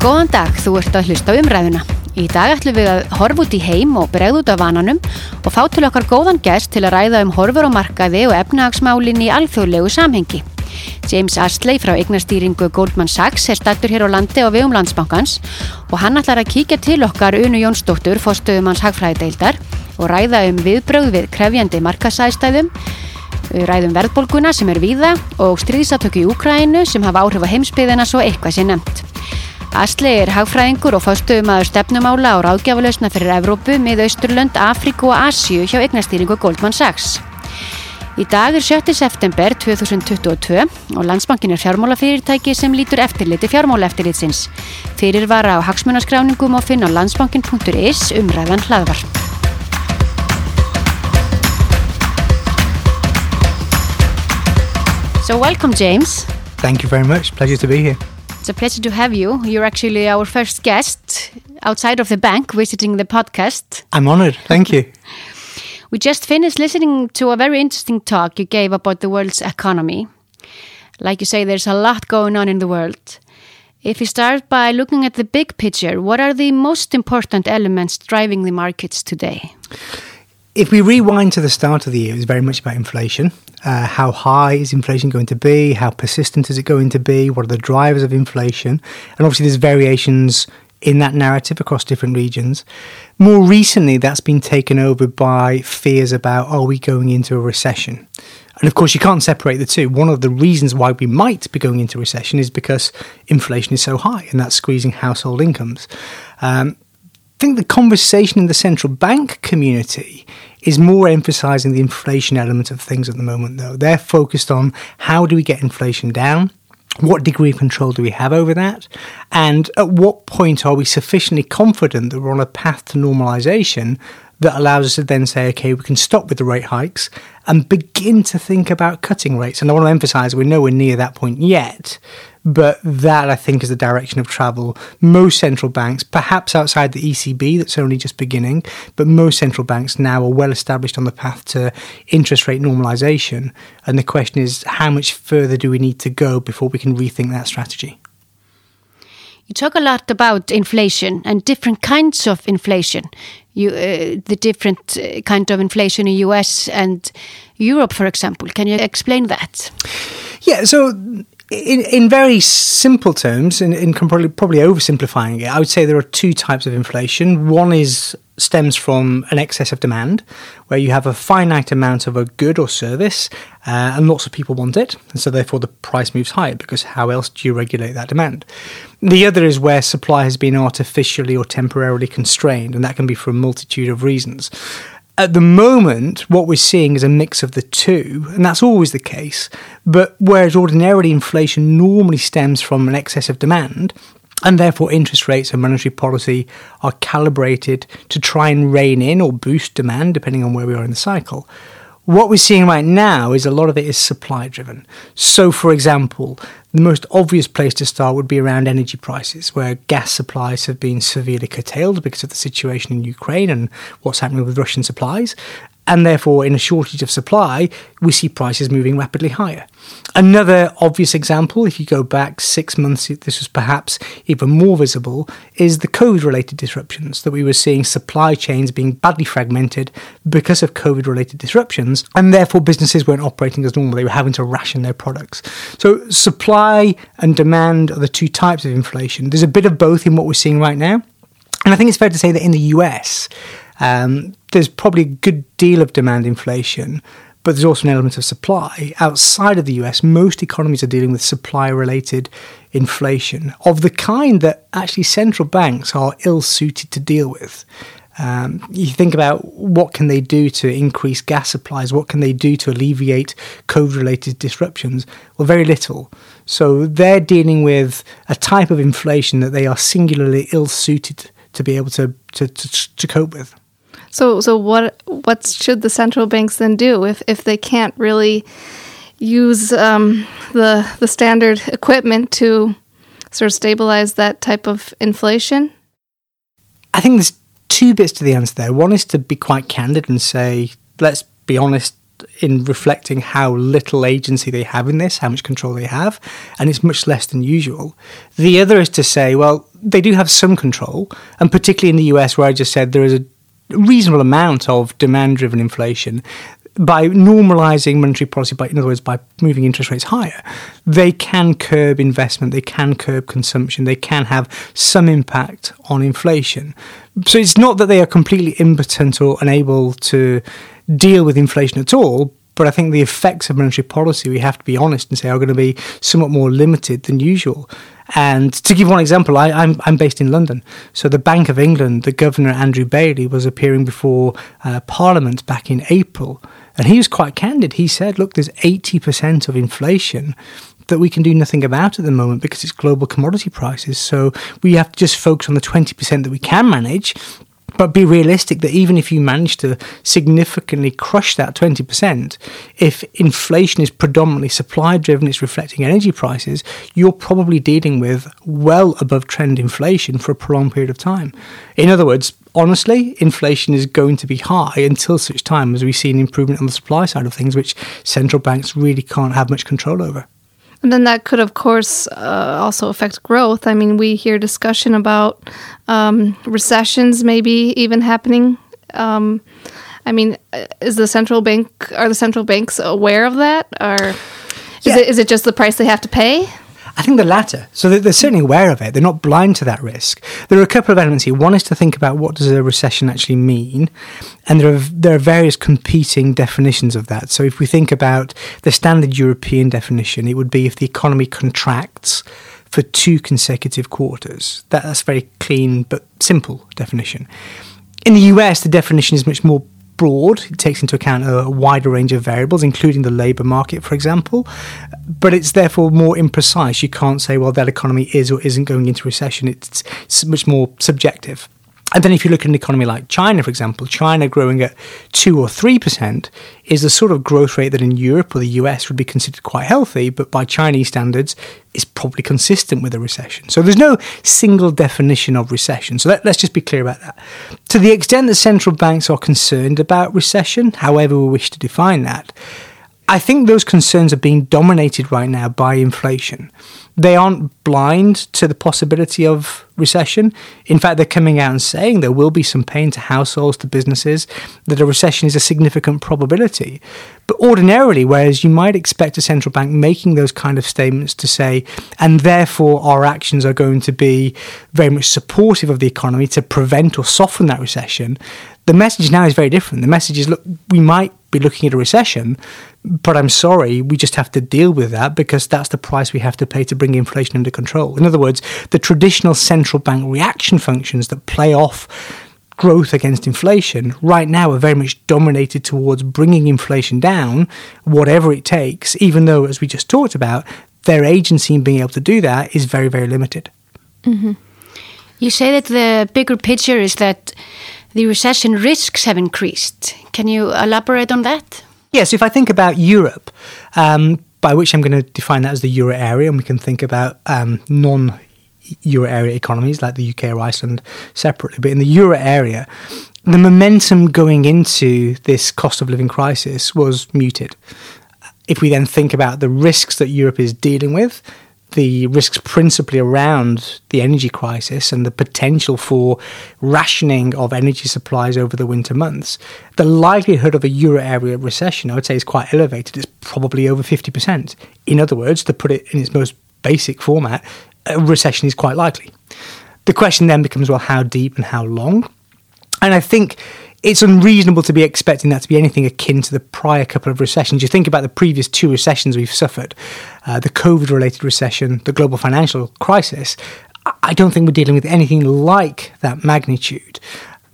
Góðan dag, þú ert að hlusta á umræðuna. Í dag ætlum við að horfa út í heim og bregða út af vananum og fá til okkar góðan gest til að ræða um horfur og markaði og efnahagsmálinn í alþjóðlegu samhengi. James Astley frá eignastýringu Goldman Sachs er stattur hér á landi á vegum landsbankans og hann ætlar að kíkja til okkar Unu Jónsdóttur, fórstöðum hans hagfræðideildar og ræða um viðbröð við krefjandi markasæstæðum ræðum verðbólguna sem er víða og stríðsatöku í Úkrænu sem hafa áhrif á heimsbyðina svo eitthvað sé nefnt. Asli er hagfræðingur og fástuðum aður stefnumála og ráðgjafalausna fyrir Evrópu með Austurlönd, Afríku og Asju hjá eignastýringu Goldman Sachs. Í dag er 7. september 2022 og landsbankin er fjármálafyrirtæki sem lítur eftirliti fjármálaeftirlitsins. Fyrir var á hagsmunaskráningum og finn á landsbankin.is umræðan hlaðvarp. So welcome, James. Thank you very much. Pleasure to be here. It's a pleasure to have you. You're actually our first guest outside of the bank visiting the podcast. I'm honored. Thank you. we just finished listening to a very interesting talk you gave about the world's economy. Like you say, there's a lot going on in the world. If we start by looking at the big picture, what are the most important elements driving the markets today? If we rewind to the start of the year, it was very much about inflation. Uh, how high is inflation going to be? How persistent is it going to be? What are the drivers of inflation? And obviously, there's variations in that narrative across different regions. More recently, that's been taken over by fears about are we going into a recession? And of course, you can't separate the two. One of the reasons why we might be going into recession is because inflation is so high and that's squeezing household incomes. Um, I think the conversation in the central bank community is more emphasizing the inflation element of things at the moment, though. They're focused on how do we get inflation down? What degree of control do we have over that? And at what point are we sufficiently confident that we're on a path to normalization that allows us to then say, okay, we can stop with the rate hikes and begin to think about cutting rates. And I want to emphasize we're nowhere near that point yet, but that I think is the direction of travel. Most central banks, perhaps outside the ECB, that's only just beginning, but most central banks now are well established on the path to interest rate normalization. And the question is, how much further do we need to go before we can rethink that strategy? You talk a lot about inflation and different kinds of inflation. You, uh, the different uh, kind of inflation in US and Europe, for example. Can you explain that? Yeah, so in, in very simple terms, and in, in probably, probably oversimplifying it, I would say there are two types of inflation. One is stems from an excess of demand, where you have a finite amount of a good or service, uh, and lots of people want it, and so therefore the price moves higher because how else do you regulate that demand? The other is where supply has been artificially or temporarily constrained, and that can be for a multitude of reasons. At the moment, what we're seeing is a mix of the two, and that's always the case. But whereas ordinarily inflation normally stems from an excess of demand, and therefore interest rates and monetary policy are calibrated to try and rein in or boost demand depending on where we are in the cycle. What we're seeing right now is a lot of it is supply driven. So, for example, the most obvious place to start would be around energy prices, where gas supplies have been severely curtailed because of the situation in Ukraine and what's happening with Russian supplies. And therefore, in a shortage of supply, we see prices moving rapidly higher. Another obvious example, if you go back six months, this was perhaps even more visible, is the COVID related disruptions that we were seeing supply chains being badly fragmented because of COVID related disruptions, and therefore businesses weren't operating as normal. They were having to ration their products. So, supply and demand are the two types of inflation. There's a bit of both in what we're seeing right now. And I think it's fair to say that in the US, um, there's probably a good deal of demand inflation, but there's also an element of supply. Outside of the US, most economies are dealing with supply related inflation of the kind that actually central banks are ill suited to deal with. Um, you think about what can they do to increase gas supplies, what can they do to alleviate COVID-related disruptions? Well, very little. So they're dealing with a type of inflation that they are singularly ill-suited to be able to, to, to, to cope with. So, so what what should the central banks then do if if they can't really use um, the the standard equipment to sort of stabilize that type of inflation? I think there's two bits to the answer there. One is to be quite candid and say, let's be honest, in reflecting how little agency they have in this, how much control they have, and it's much less than usual. The other is to say, well, they do have some control, and particularly in the US, where I just said there is a reasonable amount of demand driven inflation, by normalizing monetary policy, by in other words, by moving interest rates higher, they can curb investment, they can curb consumption, they can have some impact on inflation. So it's not that they are completely impotent or unable to deal with inflation at all. But I think the effects of monetary policy, we have to be honest and say, are going to be somewhat more limited than usual. And to give one example, I, am I'm, I'm based in London. So the Bank of England, the Governor Andrew Bailey, was appearing before uh, Parliament back in April. And he was quite candid. He said, look, there's 80% of inflation that we can do nothing about at the moment because it's global commodity prices. So we have to just focus on the 20% that we can manage but be realistic that even if you manage to significantly crush that 20%, if inflation is predominantly supply driven, it's reflecting energy prices, you're probably dealing with well above trend inflation for a prolonged period of time. In other words, honestly, inflation is going to be high until such time as we see an improvement on the supply side of things, which central banks really can't have much control over. And then that could, of course, uh, also affect growth. I mean, we hear discussion about um, recessions maybe even happening. Um, I mean, uh, is the central bank are the central banks aware of that, or is yeah. it is it just the price they have to pay? I think the latter. So they're certainly aware of it. They're not blind to that risk. There are a couple of elements here. One is to think about what does a recession actually mean, and there are there are various competing definitions of that. So if we think about the standard European definition, it would be if the economy contracts for two consecutive quarters. That, that's a very clean but simple definition. In the US, the definition is much more broad. It takes into account a wider range of variables, including the labour market, for example. But it's therefore more imprecise. You can't say, well, that economy is or isn't going into recession. It's, it's much more subjective. And then if you look at an economy like China, for example, China growing at 2 or 3% is the sort of growth rate that in Europe or the US would be considered quite healthy, but by Chinese standards is probably consistent with a recession. So there's no single definition of recession. So let, us just be clear about that. To the extent that central banks are concerned about recession, however we wish to define that, I think those concerns are being dominated right now by inflation they aren't blind to the possibility of recession. In fact, they're coming out and saying there will be some pain to households, to businesses, that a recession is a significant probability. But ordinarily, whereas you might expect a central bank making those kind of statements to say, and therefore our actions are going to be very much supportive of the economy to prevent or soften that recession, the message now is very different. The message is look, we might be looking at a recession, but I'm sorry, we just have to deal with that because that's the price we have to pay to bring inflation under control. In other words, the traditional central bank reaction functions that play off growth against inflation right now are very much dominated towards bringing inflation down, whatever it takes, even though, as we just talked about, their agency in being able to do that is very, very limited. Mm-hmm. You say that the bigger picture is that the recession risks have increased. Can you elaborate on that? Yes, if I think about Europe, um, by which I'm going to define that as the euro area, and we can think about um, non euro area economies like the UK or Iceland separately. But in the euro area, the momentum going into this cost of living crisis was muted. If we then think about the risks that Europe is dealing with, the risks principally around the energy crisis and the potential for rationing of energy supplies over the winter months, the likelihood of a euro area recession, I would say, is quite elevated. It's probably over 50%. In other words, to put it in its most basic format, a recession is quite likely. The question then becomes well, how deep and how long? And I think it's unreasonable to be expecting that to be anything akin to the prior couple of recessions. You think about the previous two recessions we've suffered uh, the COVID related recession, the global financial crisis. I don't think we're dealing with anything like that magnitude.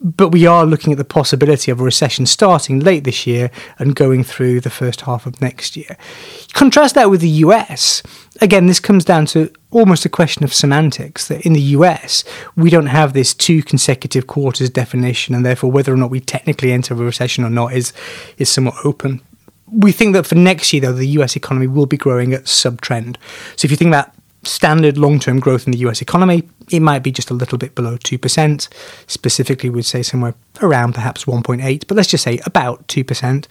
But we are looking at the possibility of a recession starting late this year and going through the first half of next year. Contrast that with the US. Again, this comes down to almost a question of semantics that in the US, we don't have this two consecutive quarters definition, and therefore whether or not we technically enter a recession or not is, is somewhat open. We think that for next year, though, the US economy will be growing at sub trend. So if you think about standard long term growth in the US economy, it might be just a little bit below 2%. Specifically, we'd say somewhere around perhaps 1.8, but let's just say about 2%.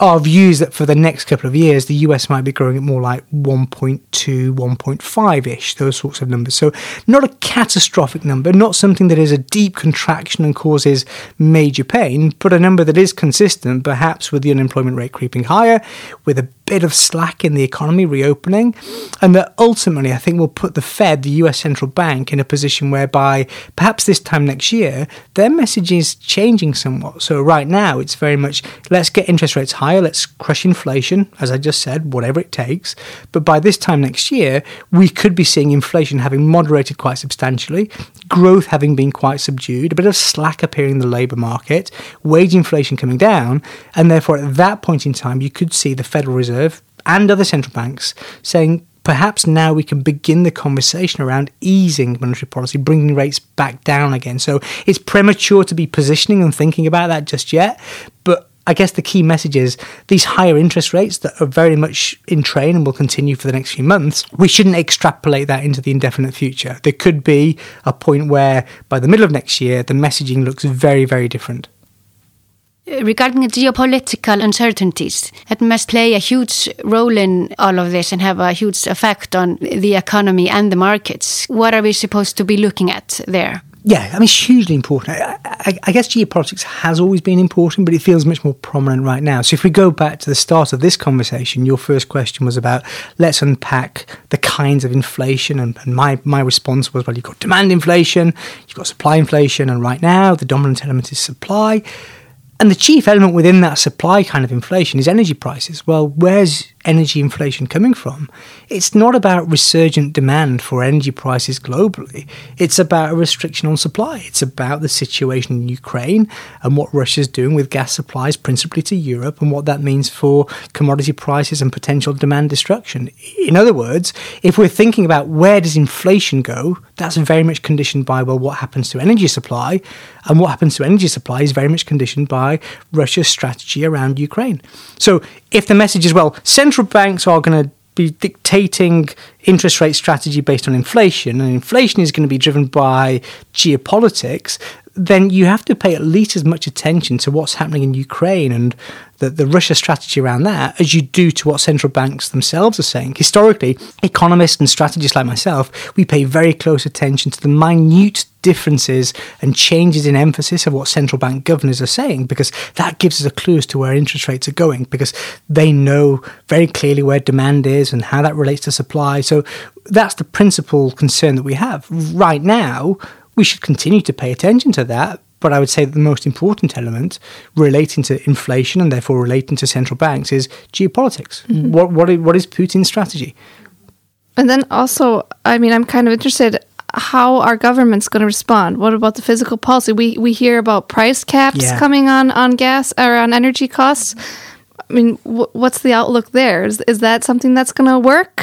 Our view is that for the next couple of years, the US might be growing at more like 1.2, 1.5 ish, those sorts of numbers. So, not a catastrophic number, not something that is a deep contraction and causes major pain, but a number that is consistent, perhaps with the unemployment rate creeping higher, with a bit of slack in the economy reopening, and that ultimately I think will put the Fed, the US central bank, in a position whereby perhaps this time next year their message is changing somewhat. So right now it's very much let's get interest rates higher, let's crush inflation, as I just said, whatever it takes. But by this time next year, we could be seeing inflation having moderated quite substantially, growth having been quite subdued, a bit of slack appearing in the labour market, wage inflation coming down, and therefore at that point in time you could see the Federal Reserve Reserve and other central banks saying perhaps now we can begin the conversation around easing monetary policy, bringing rates back down again. So it's premature to be positioning and thinking about that just yet. But I guess the key message is these higher interest rates that are very much in train and will continue for the next few months, we shouldn't extrapolate that into the indefinite future. There could be a point where by the middle of next year, the messaging looks very, very different regarding geopolitical uncertainties that must play a huge role in all of this and have a huge effect on the economy and the markets. What are we supposed to be looking at there? Yeah, I mean, it's hugely important. I, I, I, guess geopolitics has always been important, but it feels much more prominent right now. So, if we go back to the start of this conversation, your first question was about let's unpack the kinds of inflation. And, and my, my response was, well, you've got demand inflation, you've got supply inflation, and right now the dominant element is supply. And the chief element within that supply kind of inflation is energy prices. Well, where's energy inflation coming from? It's not about resurgent demand for energy prices globally. It's about a restriction on supply. It's about the situation in Ukraine and what Russia's doing with gas supplies, principally to Europe, and what that means for commodity prices and potential demand destruction. In other words, if we're thinking about where does inflation go, that's very much conditioned by, well, what happens to energy supply? And what happens to energy supply is very much conditioned by Russia's strategy around Ukraine. So if the message is, well, central banks are going to be dictating interest rate strategy based on inflation, and inflation is going to be driven by geopolitics, then you have to pay at least as much attention to what's happening in Ukraine and the, the Russia strategy around that as you do to what central banks themselves are saying. Historically, economists and strategists like myself, we pay very close attention to the minute differences and changes in emphasis of what central bank governors are saying because that gives us a clue as to where interest rates are going because they know very clearly where demand is and how that relates to supply. So that's the principal concern that we have. Right now, we should continue to pay attention to that. But I would say that the most important element relating to inflation and therefore relating to central banks is geopolitics. Mm-hmm. What, what, what is Putin's strategy? And then also, I mean, I'm kind of interested how our government's going to respond. What about the fiscal policy? We we hear about price caps yeah. coming on on gas or on energy costs. I mean, what's the outlook there? Is, is that something that's going to work?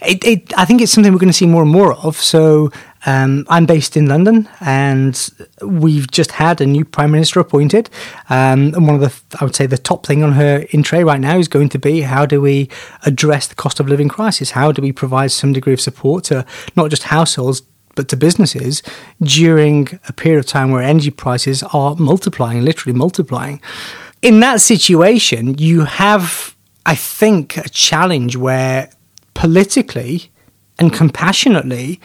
It, it, I think it's something we're going to see more and more of. So um, I'm based in London, and we've just had a new prime minister appointed. Um, and one of the, I would say, the top thing on her in tray right now is going to be how do we address the cost of living crisis? How do we provide some degree of support to not just households but to businesses during a period of time where energy prices are multiplying, literally multiplying. In that situation, you have, I think, a challenge where politically and compassionately,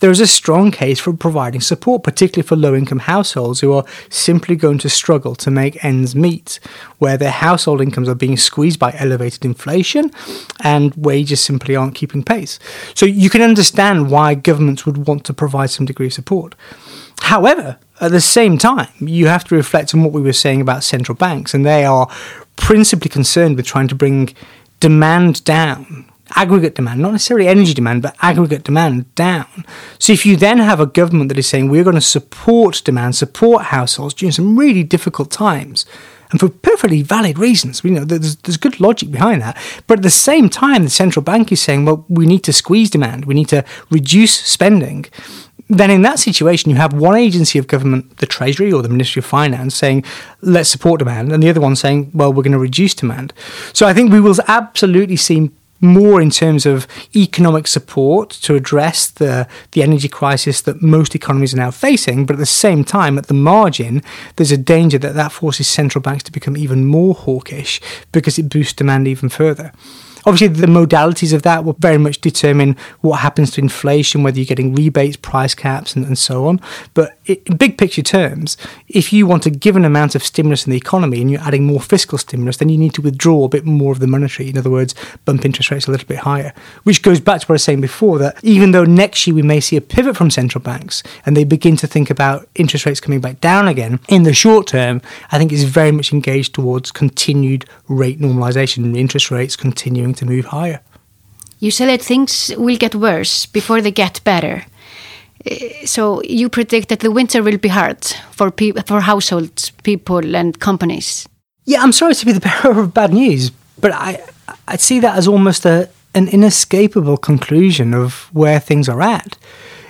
there is a strong case for providing support, particularly for low income households who are simply going to struggle to make ends meet, where their household incomes are being squeezed by elevated inflation and wages simply aren't keeping pace. So you can understand why governments would want to provide some degree of support. However, at the same time, you have to reflect on what we were saying about central banks, and they are principally concerned with trying to bring demand down aggregate demand, not necessarily energy demand, but aggregate demand down. So if you then have a government that is saying we're going to support demand, support households during some really difficult times, and for perfectly valid reasons, you know, there's, there's good logic behind that. But at the same time, the central bank is saying, well, we need to squeeze demand, we need to reduce spending. Then, in that situation, you have one agency of government, the Treasury or the Ministry of Finance, saying, let's support demand, and the other one saying, well, we're going to reduce demand. So I think we will absolutely see more in terms of economic support to address the, the energy crisis that most economies are now facing. But at the same time, at the margin, there's a danger that that forces central banks to become even more hawkish because it boosts demand even further. Obviously, the modalities of that will very much determine what happens to inflation, whether you're getting rebates, price caps, and, and so on. But in big picture terms, if you want a given amount of stimulus in the economy and you're adding more fiscal stimulus, then you need to withdraw a bit more of the monetary. In other words, bump interest rates a little bit higher. Which goes back to what I was saying before that even though next year we may see a pivot from central banks and they begin to think about interest rates coming back down again, in the short term, I think it's very much engaged towards continued rate normalization, interest rates continuing to move higher. You said that things will get worse before they get better. Eh, so you predict that the winter will be hard for for households, people, and companies. Yeah, I'm sorry to be the bearer of bad news, but I I see that as almost a an inescapable conclusion of where things are at.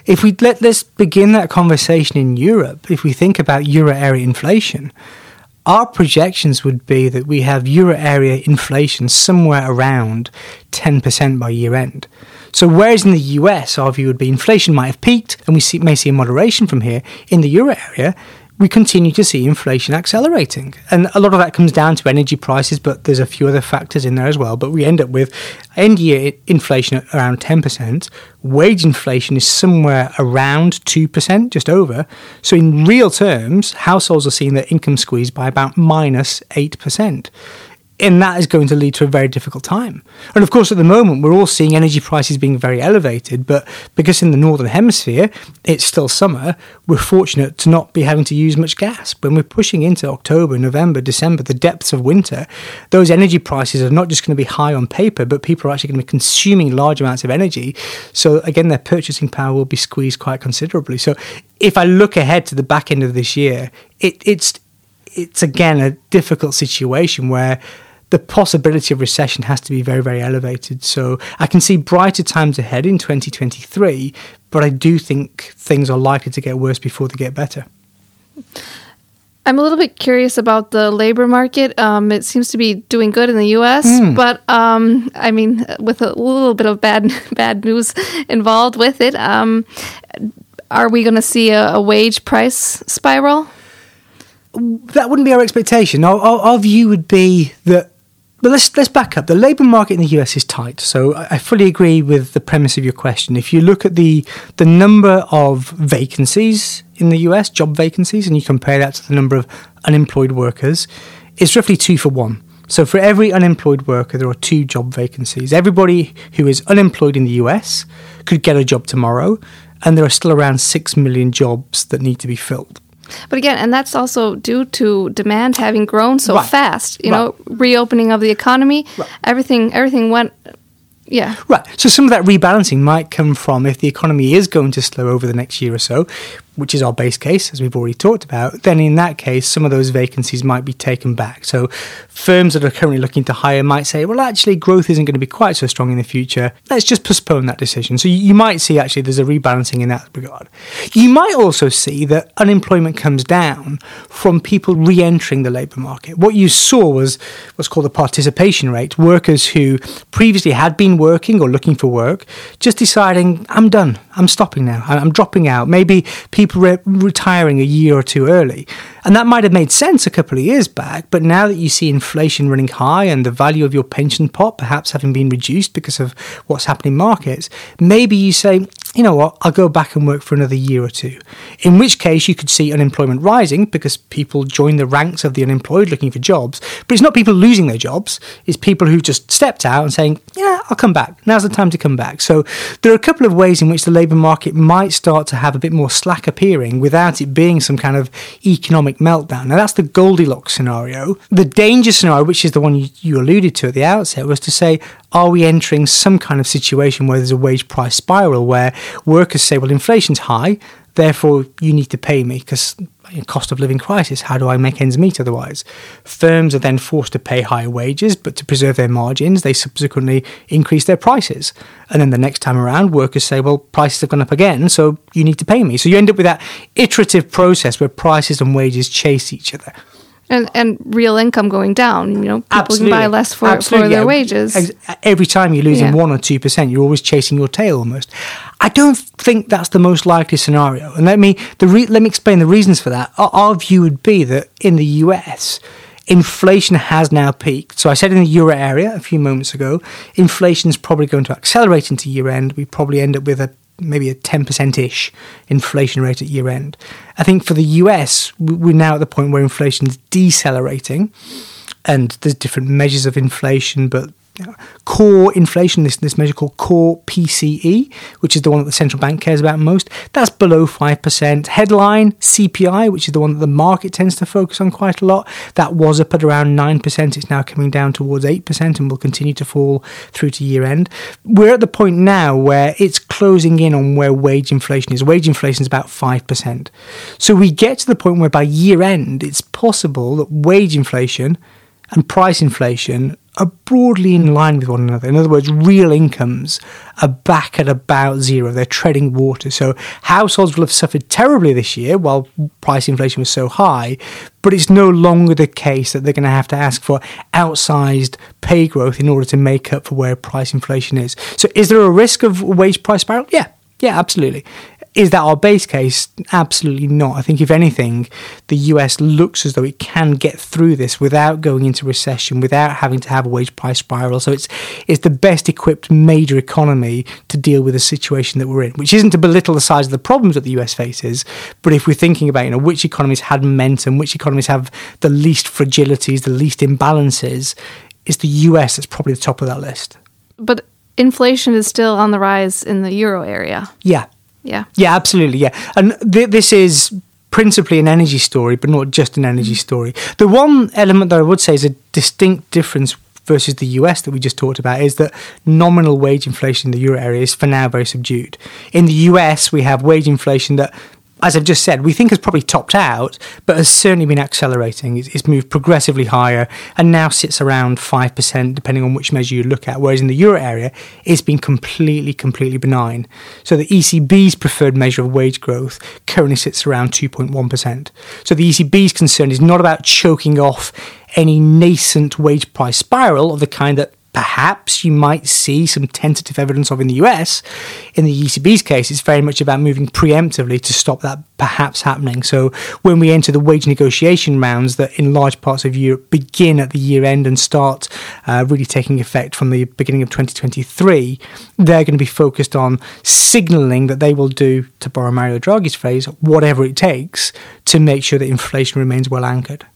If we let let's begin that conversation in Europe, if we think about euro area inflation, our projections would be that we have euro area inflation somewhere around 10% by year end. So, whereas in the US, our view would be inflation might have peaked and we see, may see a moderation from here, in the euro area, we continue to see inflation accelerating. And a lot of that comes down to energy prices, but there's a few other factors in there as well. But we end up with end year inflation at around 10%. Wage inflation is somewhere around 2%, just over. So, in real terms, households are seeing their income squeezed by about minus 8% and that is going to lead to a very difficult time. And of course, at the moment, we're all seeing energy prices being very elevated, but because in the Northern Hemisphere it's still summer, we're fortunate to not be having to use much gas. When we're pushing into October, November, December, the depths of winter, those energy prices are not just going to be high on paper, but people are actually going to be consuming large amounts of energy. So, again, their purchasing power will be squeezed quite considerably. So, if I look ahead to the back end of this year, it, it's it's again a difficult situation where the possibility of recession has to be very, very elevated. So I can see brighter times ahead in 2023, but I do think things are likely to get worse before they get better. I'm a little bit curious about the labor market. Um, it seems to be doing good in the U.S., mm. but um, I mean, with a little bit of bad bad news involved with it. Um, are we going to see a, a wage price spiral? That wouldn't be our expectation. Our, our, our view would be that but let's let's back up. The labour market in the US is tight, so I fully agree with the premise of your question. If you look at the the number of vacancies in the US, job vacancies, and you compare that to the number of unemployed workers, it's roughly two for one. So for every unemployed worker, there are two job vacancies. Everybody who is unemployed in the US could get a job tomorrow, and there are still around six million jobs that need to be filled. But again, and that's also due to demand having grown so right. fast. You right. know, reopening of the economy, right. everything everything went yeah. Right. So some of that rebalancing might come from if the economy is going to slow over the next year or so, which is our base case, as we've already talked about, then in that case, some of those vacancies might be taken back. So firms that are currently looking to hire might say, well, actually, growth isn't going to be quite so strong in the future. Let's just postpone that decision. So you might see actually there's a rebalancing in that regard. You might also see that unemployment comes down from people re entering the labour market. What you saw was what's called the participation rate workers who previously had been working or looking for work just deciding, I'm done, I'm stopping now, I'm dropping out. Maybe people people re- retiring a year or two early. And that might have made sense a couple of years back, but now that you see inflation running high and the value of your pension pot perhaps having been reduced because of what's happening in markets, maybe you say, you know what, I'll go back and work for another year or two. In which case, you could see unemployment rising because people join the ranks of the unemployed looking for jobs. But it's not people losing their jobs, it's people who just stepped out and saying, yeah, I'll come back. Now's the time to come back. So there are a couple of ways in which the labour market might start to have a bit more slack appearing without it being some kind of economic meltdown. Now, that's the Goldilocks scenario. The danger scenario, which is the one you, you alluded to at the outset, was to say, are we entering some kind of situation where there's a wage price spiral where workers say, well, inflation's high, therefore you need to pay me because cost of living crisis. How do I make ends meet otherwise? Firms are then forced to pay higher wages, but to preserve their margins, they subsequently increase their prices. And then the next time around, workers say, well, prices have gone up again, so you need to pay me. So you end up with that iterative process where prices and wages chase each other. And and real income going down. You know, people Absolutely. can buy less for, Absolutely, for their yeah. wages. Every time you're losing Yeah. one or two percent, you're always chasing your tail almost. I don't think that's the most likely scenario. And let me the re- let me explain the reasons for that. Our, our view would be that in the US, inflation has now peaked. So I said in the euro area a few moments ago, inflation is probably going to accelerate into year end. We probably end up with a maybe a 10% ish inflation rate at year end. I think for the US, we- we're now at the point where inflation is decelerating and there's different measures of inflation, but core inflation, this, this measure called core PCE, which is the one that the central bank cares about most, that's below 5%. Headline CPI, which is the one that the market tends to focus on quite a lot, that was up at around 9%. It's now coming down towards 8% and will continue to fall through to year end. We're at the point now where it's closing in on where wage inflation is. Wage inflation is about 5%. So we get to the point where by year end, it's possible that wage inflation and price inflation are broadly in line with one another. In other words, real incomes are back at about zero. They're treading water. So households will have suffered terribly this year while price inflation was so high, but it's no longer the case that they're going to have to ask for outsized pay growth in order to make up for where price inflation is. So is there a risk of wage price spiral? Yeah. Yeah, absolutely. Is that our base case? Absolutely not. I think, if anything, the US looks as though it can get through this without going into recession, without having to have a wage price spiral. So it's it's the best equipped major economy to deal with the situation that we're in, which isn't to belittle the size of the problems that the US faces, but if we're thinking about you know which economies had momentum, which economies have the least fragilities, the least imbalances, it's the US that's probably the top of that list. but inflation is still on the rise in the euro area. Yeah, Yeah. Yeah, absolutely. Yeah, and th- this is principally an energy story, but not just an energy mm. story. The one element that I would say is a distinct difference versus the US that we just talked about is that nominal wage inflation in the euro area is for now very subdued. In the US, we have wage inflation that. As I've just said, we think has probably topped out, but has certainly been accelerating. It's, it's moved progressively higher and now sits around 5%, depending on which measure you look at. Whereas in the euro area, it's been completely, completely benign. So the ECB's preferred measure of wage growth currently sits around 2.1%. So the ECB's concern is not about choking off any nascent wage price spiral of the kind that perhaps you might see some tentative evidence of in the US. In the ECB's case, it's very much about moving preemptively to stop that perhaps happening. So when we enter the wage negotiation rounds that in large parts of Europe begin at the year end and start uh, really taking effect from the beginning of 2023, they're going to be focused on signaling that they will do, to borrow Mario Draghi's phrase, whatever it takes to make sure that inflation remains well anchored.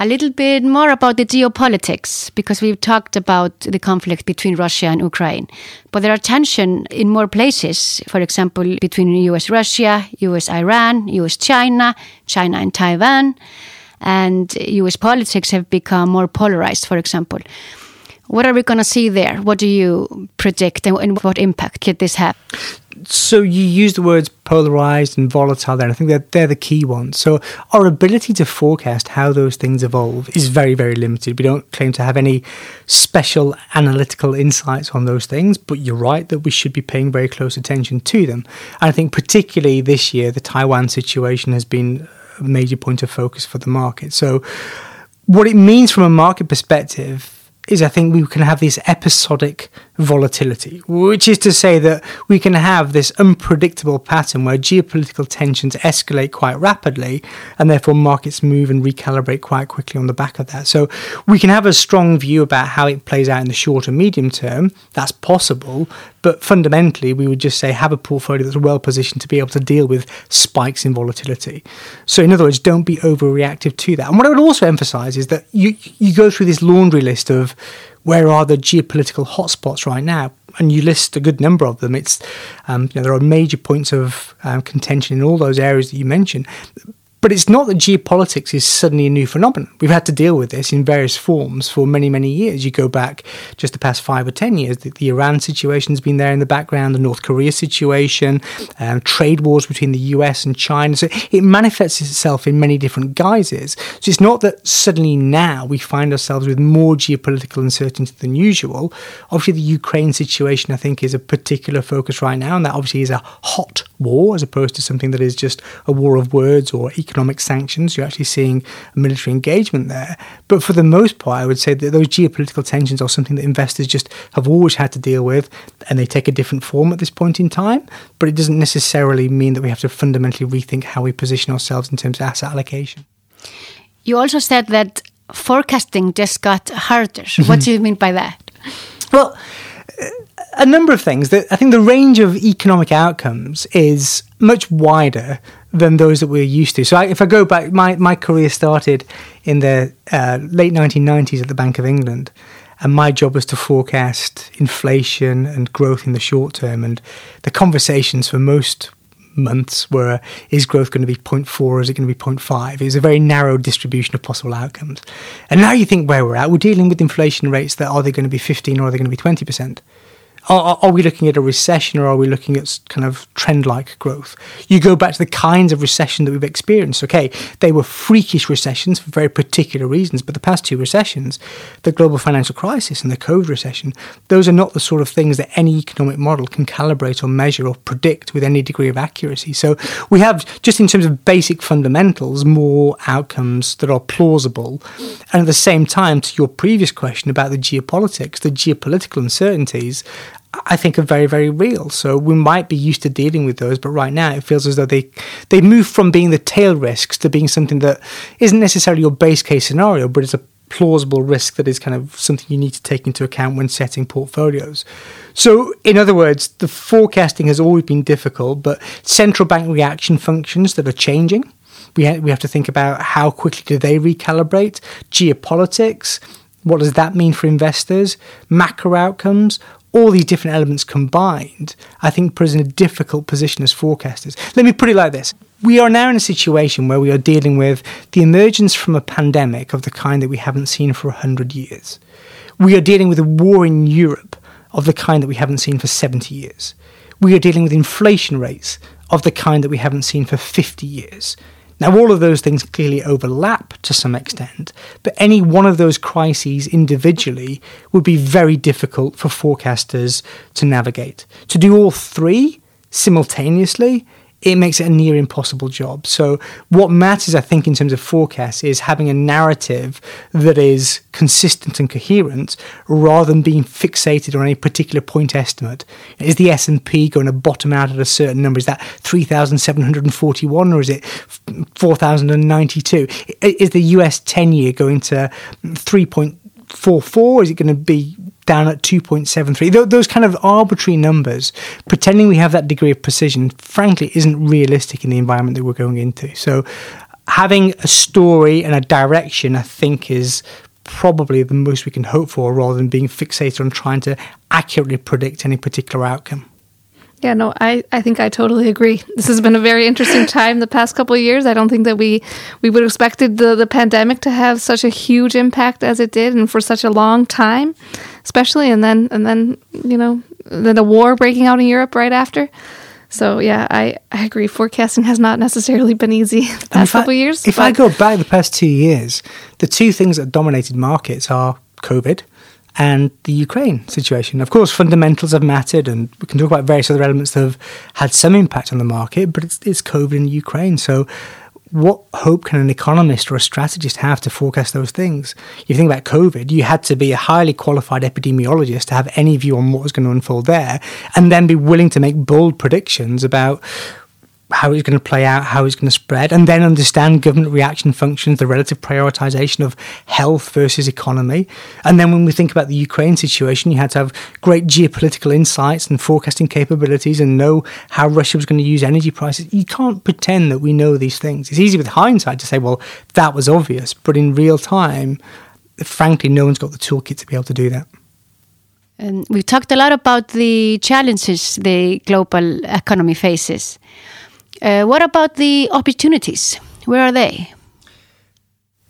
A little bit more about the geopolitics, because we've talked about the conflict between Russia and Ukraine. But there are tension in more places, for example, between US Russia, US Iran, US China, China and Taiwan, and US politics have become more polarized, for example. What are we going to see there? What do you predict and- and what impact could this have? So you use the words polarized and volatile there. I think that they're the key ones. So our ability to forecast how those things evolve is very, very limited. We don't claim to have any special analytical insights on those things, but you're right that we should be paying very close attention to them. And I think particularly this year, the Taiwan situation has been a major point of focus for the market. So what it means from a market perspective is I think we can have this episodic volatility, which is to say that we can have this unpredictable pattern where geopolitical tensions escalate quite rapidly and therefore markets move and recalibrate quite quickly on the back of that. So we can have a strong view about how it plays out in the short and medium term. That's possible. But fundamentally, we would just say have a portfolio that's well positioned to be able to deal with spikes in volatility. So, in other words, don't be overreactive to that. And what I would also emphasize is that you, you go through this laundry list of where are the geopolitical hotspots right now? And you list a good number of them. It's um, you know, there are major points of um, contention in all those areas that you mentioned. But it's not that geopolitics is suddenly a new phenomenon. We've had to deal with this in various forms for many, many years. You go back just the past five or ten years, the, the Iran situation's been there in the background, the North Korea situation, um, trade wars between the US and China. So it manifests itself in many different guises. So it's not that suddenly now we find ourselves with more geopolitical uncertainty than usual. Obviously, the Ukraine situation, I think, is a particular focus right now, and that obviously is a hot war as opposed to something that is just a war of words or economic economic sanctions. You're actually seeing a military engagement there. But for the most part, I would say that those geopolitical tensions are something that investors just have always had to deal with, and they take a different form at this point in time. But it doesn't necessarily mean that we have to fundamentally rethink how we position ourselves in terms of asset allocation. You also said that forecasting just got harder. what do you mean by that? Well, a number of things. I think the range of economic outcomes is much wider than those that we're used to. So, I, if I go back, my, my career started in the uh, late 1990s at the Bank of England, and my job was to forecast inflation and growth in the short term. And the conversations for most months were is growth going to be 0.4 or is it going to be 0.5 it was a very narrow distribution of possible outcomes and now you think where we're at we're dealing with inflation rates that are they going to be 15 or are they going to be 20% are, are, we looking at a recession or are we looking at kind of trend like growth? You go back to the kinds of recession that we've experienced. Okay, they were freakish recessions for very particular reasons, but the past two recessions, the global financial crisis and the COVID recession, those are not the sort of things that any economic model can calibrate or measure or predict with any degree of accuracy. So we have, just in terms of basic fundamentals, more outcomes that are plausible. And at the same time, to your previous question about the geopolitics, the geopolitical uncertainties, I think are very, very real. So we might be used to dealing with those, but right now it feels as though they they move from being the tail risks to being something that isn't necessarily your base case scenario, but it's a plausible risk that is kind of something you need to take into account when setting portfolios. So, in other words, the forecasting has always been difficult, but central bank reaction functions that are changing. We, ha- we have to think about how quickly do they recalibrate, geopolitics, what does that mean for investors, macro outcomes, all these different elements combined, I think put us in a difficult position as forecasters. Let me put it like this. We are now in a situation where we are dealing with the emergence from a pandemic of the kind that we haven't seen for 100 years. We are dealing with a war in Europe of the kind that we haven't seen for 70 years. We are dealing with inflation rates of the kind that we haven't seen for 50 years. Now, all of those things clearly overlap to some extent, but any one of those crises individually would be very difficult for forecasters to navigate. To do all three simultaneously it makes it a near impossible job. So, what matters, I think, in terms of forecasts is having a narrative that is consistent and coherent, rather than being fixated on any particular point estimate. Is the S and P going to bottom out at a certain number? Is that three thousand seven hundred and forty-one, or is it four thousand and ninety-two? Is the US ten-year going to three point four four? Is it going to be down at 2.73. Those kind of arbitrary numbers, pretending we have that degree of precision, frankly, isn't realistic in the environment that we're going into. So, having a story and a direction, I think, is probably the most we can hope for rather than being fixated on trying to accurately predict any particular outcome. Yeah, no, I, I think I totally agree. This has been a very interesting time the past couple of years. I don't think that we we would have expected the, the pandemic to have such a huge impact as it did and for such a long time, especially and then and then, you know, then the war breaking out in Europe right after. So yeah, I, I agree. Forecasting has not necessarily been easy the past couple of years. If I go back the past two years, the two things that dominated markets are COVID and the Ukraine situation. Of course, fundamentals have mattered, and we can talk about various other elements that have had some impact on the market, but it's, it's COVID in Ukraine. So, what hope can an economist or a strategist have to forecast those things? You think about COVID, you had to be a highly qualified epidemiologist to have any view on what was going to unfold there, and then be willing to make bold predictions about how it's going to play out, how it's going to spread, and then understand government reaction functions, the relative prioritization of health versus economy. And then when we think about the Ukraine situation, you had to have great geopolitical insights and forecasting capabilities and know how Russia was going to use energy prices. You can't pretend that we know these things. It's easy with hindsight to say, well, that was obvious, but in real time, frankly, no one's got the toolkit to be able to do that. And we've talked a lot about the challenges the global economy faces. Uh, what about the opportunities? Where are they?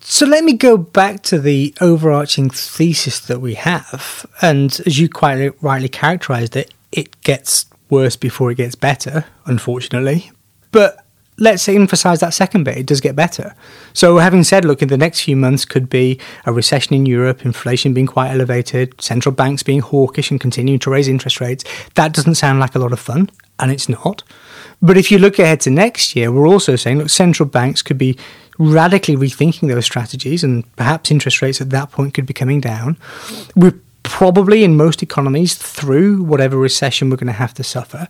So let me go back to the overarching thesis that we have. And as you quite rightly characterized it, it gets worse before it gets better, unfortunately. But let's emphasize that second bit. It does get better. So, having said, look, in the next few months could be a recession in Europe, inflation being quite elevated, central banks being hawkish and continuing to raise interest rates. That doesn't sound like a lot of fun and it's not. But if you look ahead to next year, we're also saying, look, central banks could be radically rethinking those strategies, and perhaps interest rates at that point could be coming down. We're probably in most economies through whatever recession we're going to have to suffer.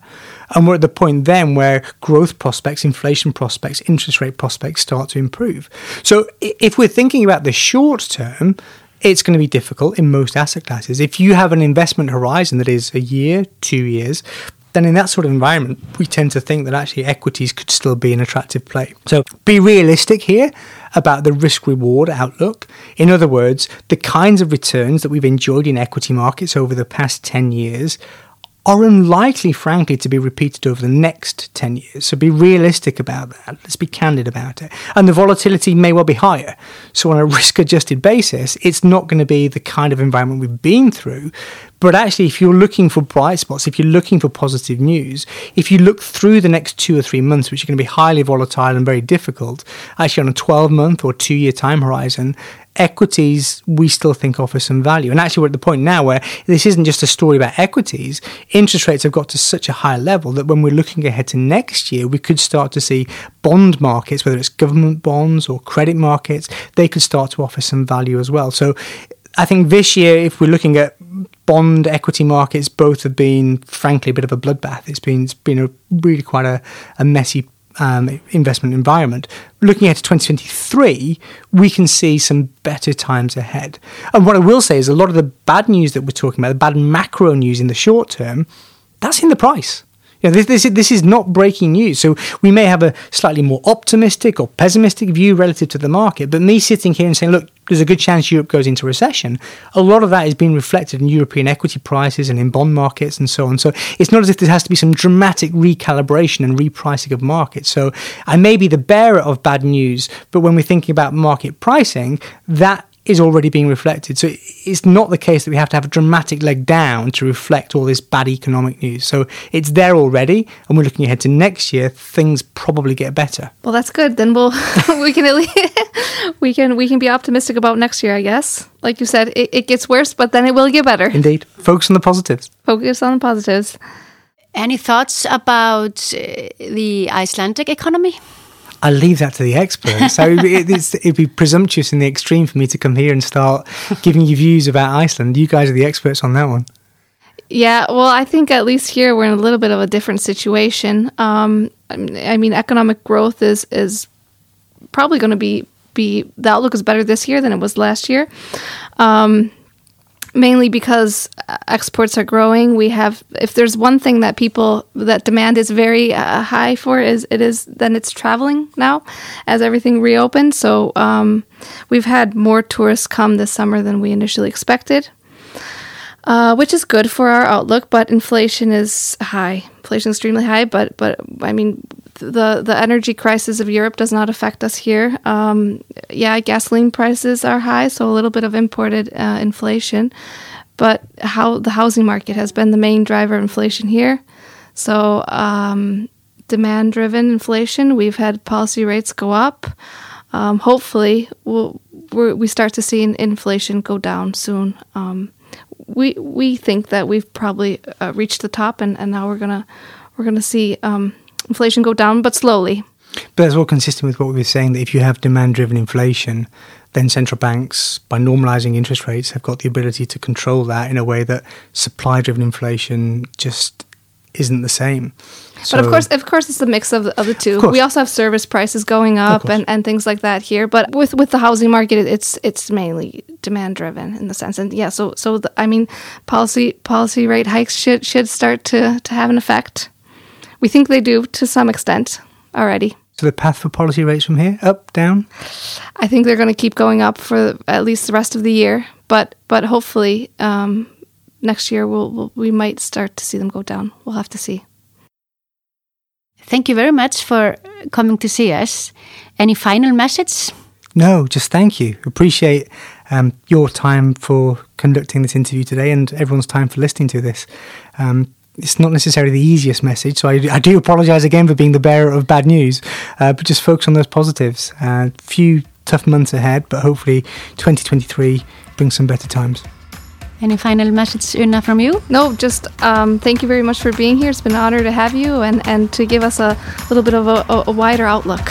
And we're at the point then where growth prospects, inflation prospects, interest rate prospects start to improve. So if we're thinking about the short term, it's going to be difficult in most asset classes. If you have an investment horizon that is a year, two years, then in that sort of environment, we tend to think that actually equities could still be an attractive play. So be realistic here about the risk reward outlook. In other words, the kinds of returns that we've enjoyed in equity markets over the past 10 years are unlikely, frankly, to be repeated over the next 10 years. So be realistic about that. Let's be candid about it. And the volatility may well be higher. So, on a risk adjusted basis, it's not going to be the kind of environment we've been through. But actually, if you're looking for bright spots, if you're looking for positive news, if you look through the next two or three months, which are going to be highly volatile and very difficult, actually on a 12 month or two year time horizon, equities we still think offer some value. And actually, we're at the point now where this isn't just a story about equities. Interest rates have got to such a high level that when we're looking ahead to next year, we could start to see bond markets, whether it's government bonds or credit markets, they could start to offer some value as well. So I think this year, if we're looking at bond equity markets, both have been, frankly, a bit of a bloodbath. It's been it's been a really quite a, a messy um, investment environment. Looking at 2023, we can see some better times ahead. And what I will say is a lot of the bad news that we're talking about, the bad macro news in the short term, that's in the price. You know, this, this, this is not breaking news. So we may have a slightly more optimistic or pessimistic view relative to the market. But me sitting here and saying, look, there's a good chance Europe goes into recession, a lot of that is being reflected in European equity prices and in bond markets and so on. So it's not as if there has to be some dramatic recalibration and repricing of markets. So I may be the bearer of bad news, but when we're thinking about market pricing, that is already being reflected. So it's not the case that we have to have a dramatic leg down to reflect all this bad economic news. So it's there already, and we're looking ahead to next year. Things probably get better. Well, that's good. Then we'll we can at least we can we can be optimistic about next year. I guess, like you said, it, it gets worse, but then it will get better. Indeed, focus on the positives. Focus on the positives. Any thoughts about uh, the Icelandic economy? I leave that to the experts. So it, it'd be presumptuous in the extreme for me to come here and start giving you views about Iceland. You guys are the experts on that one. Yeah, well, I think at least here we're in a little bit of a different situation. Um, I mean, economic growth is is probably going to be be the outlook is better this year than it was last year. Um, mainly because uh, exports are growing. We have, if there's one thing that people that demand is very uh, high for, is it is then it's traveling now, as everything reopened. So um, we've had more tourists come this summer than we initially expected. Uh, which is good for our outlook, but inflation is high. Inflation is extremely high, but but I mean the the energy crisis of Europe does not affect us here. Um, yeah, gasoline prices are high, so a little bit of imported uh, inflation, but how the housing market has been the main driver of inflation here. So um, demand driven inflation. We've had policy rates go up. Um, hopefully, we'll, we start to see inflation go down soon. Um, we we think that we've probably uh, reached the top, and, and now we're gonna we're gonna see um, inflation go down, but slowly. But that's all consistent with what we were saying that if you have demand-driven inflation, then central banks, by normalizing interest rates, have got the ability to control that in a way that supply-driven inflation just isn't the same. So, but of course, of course, it's a mix of, of the two. Of we also have service prices going up and, and things like that here. But with with the housing market, it's it's mainly demand driven in the sense. And yeah, so so the, I mean, policy policy rate hikes should should start to to have an effect. We think they do to some extent already. So the path for policy rates from here, up, down? I think they're going to keep going up for at least the rest of the year. But but hopefully um, next year we'll, we'll, we might start to see them go down. We'll have to see. Thank you very much for coming to see us. Any final message? No, just thank you. Appreciate um, your time for conducting this interview today and everyone's time for listening to this. Um, it's not necessarily the easiest message, so I, I do apologise again for being the bearer of bad news, uh, but just focus on those positives. A uh, few tough months ahead, but hopefully 2023 brings some better times. Any final message, Una, from you? No, just um, thank you very much for being here. It's been an honor to have you and, and to give us a little bit of a, a, a wider outlook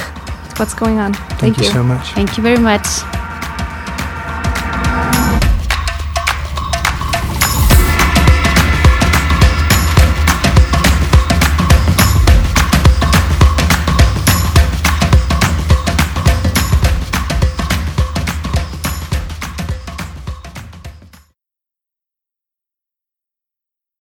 what's going on. Thank, Thank you so much. Thank you very much.